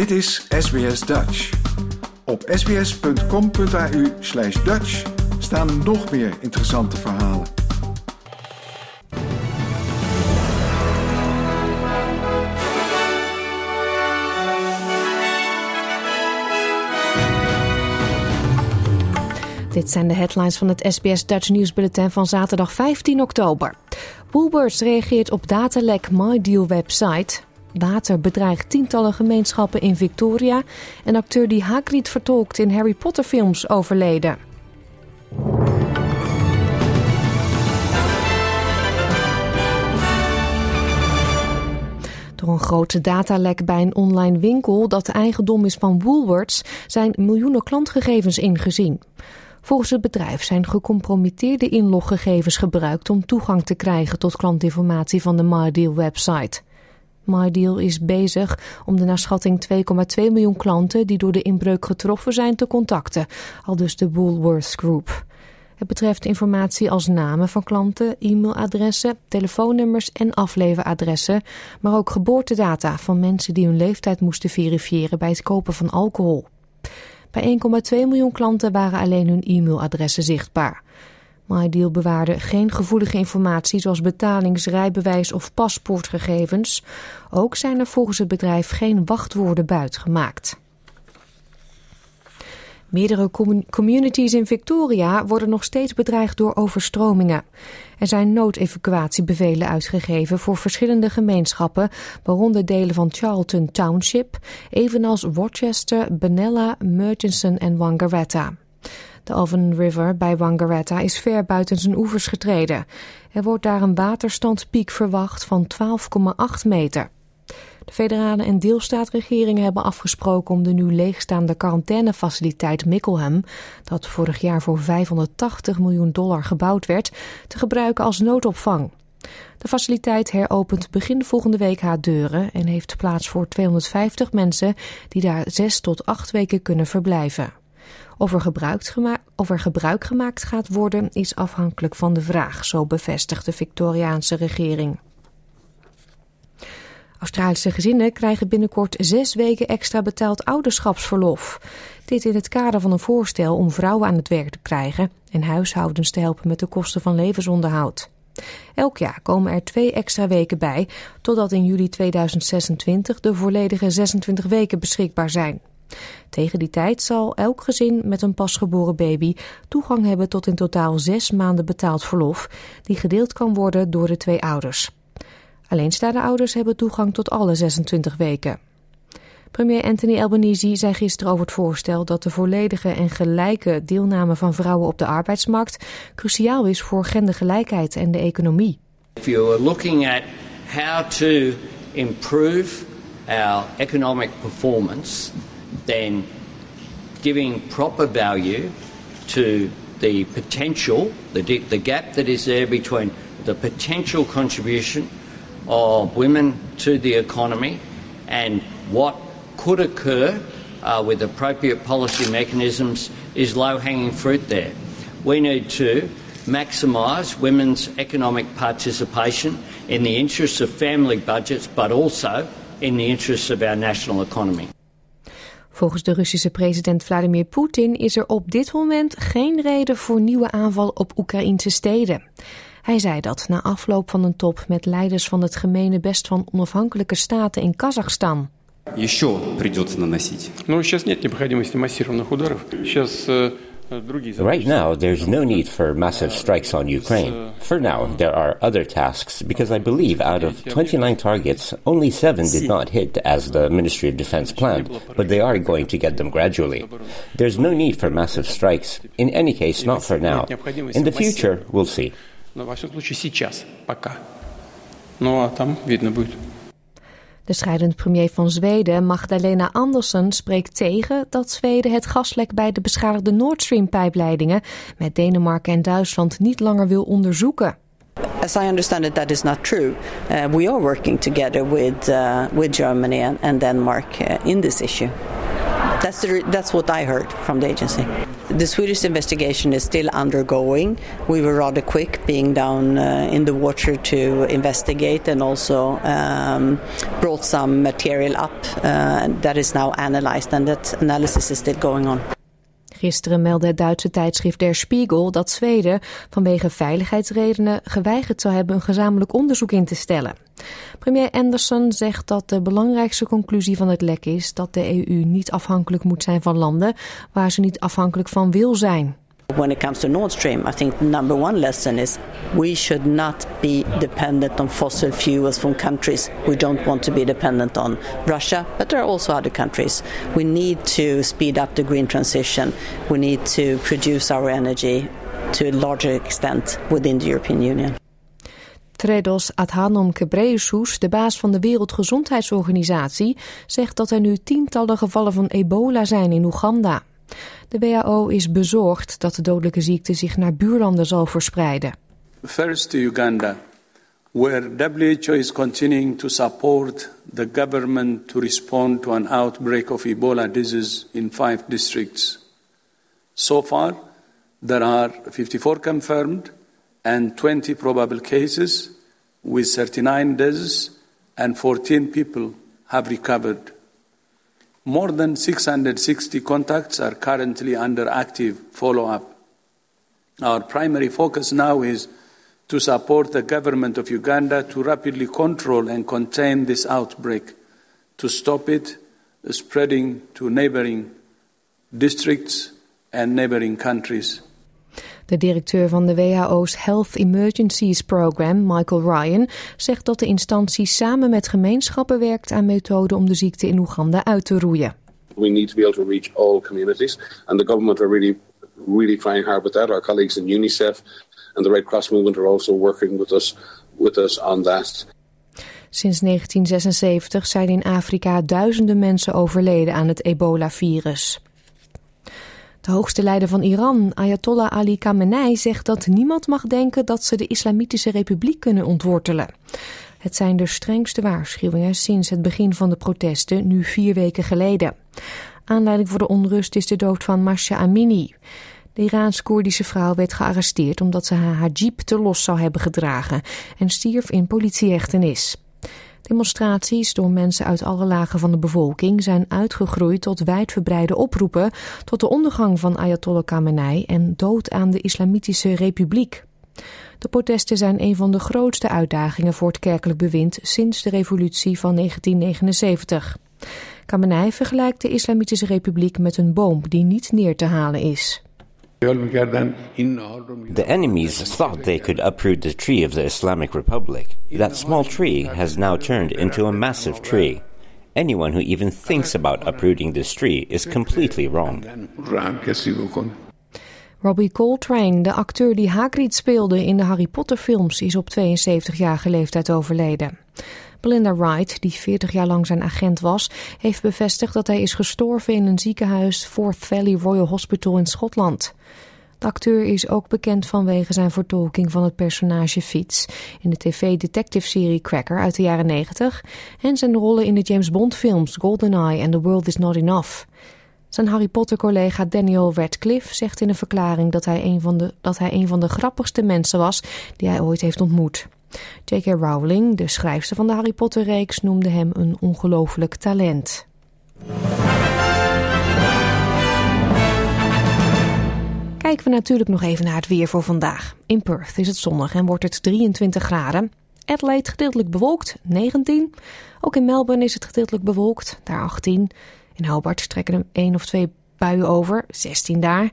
Dit is SBS Dutch. Op sbs.com.au slash Dutch staan nog meer interessante verhalen. Dit zijn de headlines van het SBS Dutch nieuwsbulletin van zaterdag 15 oktober. Woolworths reageert op datalek MyDeal website. Water bedreigt tientallen gemeenschappen in Victoria. En acteur die Hagrid vertolkt in Harry Potter films overleden. Door een grote datalek bij een online winkel dat de eigendom is van Woolworths zijn miljoenen klantgegevens ingezien. Volgens het bedrijf zijn gecompromitteerde inloggegevens gebruikt om toegang te krijgen tot klantinformatie van de MyDeal website. MyDeal is bezig om de naar schatting 2,2 miljoen klanten die door de inbreuk getroffen zijn te contacten, al dus de Woolworths Group. Het betreft informatie als namen van klanten, e-mailadressen, telefoonnummers en afleveradressen, maar ook geboortedata van mensen die hun leeftijd moesten verifiëren bij het kopen van alcohol. Bij 1,2 miljoen klanten waren alleen hun e-mailadressen zichtbaar. MyDeal bewaarde geen gevoelige informatie zoals betalings, rijbewijs of paspoortgegevens. Ook zijn er volgens het bedrijf geen wachtwoorden buitgemaakt. Meerdere communities in Victoria worden nog steeds bedreigd door overstromingen. Er zijn noodevacuatiebevelen uitgegeven voor verschillende gemeenschappen, waaronder delen van Charlton Township, evenals Rochester, Benalla, Murchison en Wangaratta. De Alvan River bij Wangaratta is ver buiten zijn oevers getreden. Er wordt daar een waterstandpiek verwacht van 12,8 meter. De federale en deelstaatregeringen hebben afgesproken om de nu leegstaande quarantainefaciliteit Mickleham, dat vorig jaar voor 580 miljoen dollar gebouwd werd, te gebruiken als noodopvang. De faciliteit heropent begin volgende week haar deuren en heeft plaats voor 250 mensen die daar zes tot acht weken kunnen verblijven. Of er, of er gebruik gemaakt gaat worden is afhankelijk van de vraag, zo bevestigt de Victoriaanse regering. Australische gezinnen krijgen binnenkort zes weken extra betaald ouderschapsverlof. Dit in het kader van een voorstel om vrouwen aan het werk te krijgen en huishoudens te helpen met de kosten van levensonderhoud. Elk jaar komen er twee extra weken bij, totdat in juli 2026 de volledige 26 weken beschikbaar zijn. Tegen die tijd zal elk gezin met een pasgeboren baby toegang hebben tot in totaal zes maanden betaald verlof, die gedeeld kan worden door de twee ouders. Alleenstaande ouders hebben toegang tot alle 26 weken. Premier Anthony Albanese zei gisteren over het voorstel dat de volledige en gelijke deelname van vrouwen op de arbeidsmarkt cruciaal is voor gendergelijkheid en de economie. If you are looking at how to improve our economic performance, then giving proper value to the potential, the, the gap that is there between the potential contribution of women to the economy and what could occur uh, with appropriate policy mechanisms is low hanging fruit there. We need to maximise women's economic participation in the interests of family budgets, but also in the interests of our national economy. Volgens de Russische president Vladimir Poetin is er op dit moment geen reden voor nieuwe aanval op Oekraïnse steden. Hij zei dat na afloop van een top met leiders van het gemene best van onafhankelijke staten in Kazachstan. Еще придется наносить. Ну, сейчас нет необходимости массированных ударов. Сейчас Right now, there's no need for massive strikes on Ukraine. For now, there are other tasks because I believe out of 29 targets, only seven did not hit as the Ministry of Defense planned, but they are going to get them gradually. There's no need for massive strikes. In any case, not for now. In the future, we'll see. Но во всяком случае сейчас, пока. Ну а там видно будет. De scheidend premier van Zweden, Magdalena Andersson, spreekt tegen dat Zweden het gaslek bij de beschadigde Nord Stream-pijpleidingen met Denemarken en Duitsland niet langer wil onderzoeken. As I understand it, that is not true. Uh, we are working together with, uh, with Germany and, Denmark uh, in this issue. That's, the, that's what I heard from the agency. The Swedish investigation is still undergoing. We were rather quick being down uh, in the water to investigate and also um, brought some material up uh, that is now analyzed, and that analysis is still going on. Gisteren meldde het Duitse tijdschrift Der Spiegel dat Zweden vanwege veiligheidsredenen geweigerd zou hebben een gezamenlijk onderzoek in te stellen. Premier Anderson zegt dat de belangrijkste conclusie van het lek is dat de EU niet afhankelijk moet zijn van landen waar ze niet afhankelijk van wil zijn. When it comes to Nord Stream, I think the number one lesson is we should not be dependent on fossil fuels from countries we don't want to be dependent on. Russia, but there are also other countries. We need to speed up the green transition. We need to produce our energy to a larger extent within the European Union. Tredos Adhanom Ghebreyesus, de baas van de Wereldgezondheidsorganisatie, zegt dat er nu tientallen gevallen van ebola zijn in Oeganda. De WHO is bezorgd dat de dodelijke ziekte zich naar buurlanden zal verspreiden. First to Uganda, where WHO is continuing to support the government to respond to an outbreak of Ebola disease in five districts. So far, there are 54 confirmed and 20 probable cases, with 39 deaths and 14 people have recovered. More than 660 contacts are currently under active follow up. Our primary focus now is to support the government of Uganda to rapidly control and contain this outbreak, to stop it spreading to neighboring districts and neighboring countries. De directeur van de WHO's Health Emergencies Program, Michael Ryan, zegt dat de instantie samen met gemeenschappen werkt aan methoden om de ziekte in Oeganda uit te roeien. We need to be able to reach all communities and the government are really really trying hard with that. Our colleagues in UNICEF and the Red Cross movement are also working with us with us on that. Sinds 1976 zijn in Afrika duizenden mensen overleden aan het ebola-virus. De hoogste leider van Iran, Ayatollah Ali Khamenei, zegt dat niemand mag denken dat ze de Islamitische Republiek kunnen ontwortelen. Het zijn de strengste waarschuwingen sinds het begin van de protesten, nu vier weken geleden. Aanleiding voor de onrust is de dood van Masha Amini. De Iraans-Koerdische vrouw werd gearresteerd omdat ze haar hijab te los zou hebben gedragen en stierf in politiehechtenis. Demonstraties door mensen uit alle lagen van de bevolking zijn uitgegroeid tot wijdverbreide oproepen tot de ondergang van Ayatollah Khamenei en dood aan de Islamitische Republiek. De protesten zijn een van de grootste uitdagingen voor het kerkelijk bewind sinds de revolutie van 1979. Khamenei vergelijkt de Islamitische Republiek met een boom die niet neer te halen is. The enemies thought they could uproot the tree of the Islamic Republic. That small tree has now turned into a massive tree. Anyone who even thinks about uprooting this tree is completely wrong. Robbie Coltrane, de acteur die Hagrid speelde in de Harry Potter films, is op 72-jarige leeftijd overleden. Belinda Wright, die 40 jaar lang zijn agent was, heeft bevestigd dat hij is gestorven in een ziekenhuis Forth Valley Royal Hospital in Schotland. De acteur is ook bekend vanwege zijn vertolking van het personage Fitz in de tv-detective-serie Cracker uit de jaren 90 en zijn rollen in de James Bond-films GoldenEye en The World Is Not Enough. Zijn Harry Potter-collega Daniel Radcliffe zegt in een verklaring dat hij van de, dat hij een van de grappigste mensen was die hij ooit heeft ontmoet. J.K. Rowling, de schrijfster van de Harry Potter-reeks, noemde hem een ongelooflijk talent. Kijken we natuurlijk nog even naar het weer voor vandaag. In Perth is het zonnig en wordt het 23 graden. Adelaide gedeeltelijk bewolkt, 19. Ook in Melbourne is het gedeeltelijk bewolkt, daar 18. In Hobart trekken er één of twee buien over, 16 daar.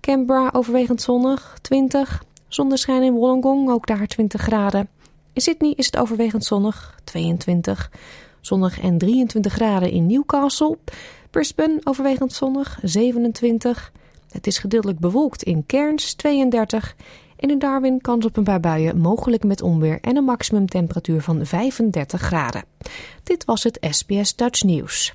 Canberra overwegend zonnig, 20. Zonneschijn in Wollongong, ook daar 20 graden. In Sydney is het overwegend zonnig, 22. Zonnig en 23 graden in Newcastle. Brisbane overwegend zonnig, 27. Het is gedeeltelijk bewolkt in Cairns, 32. En in Darwin kans op een paar buien, mogelijk met onweer en een maximumtemperatuur van 35 graden. Dit was het SBS Dutch Nieuws.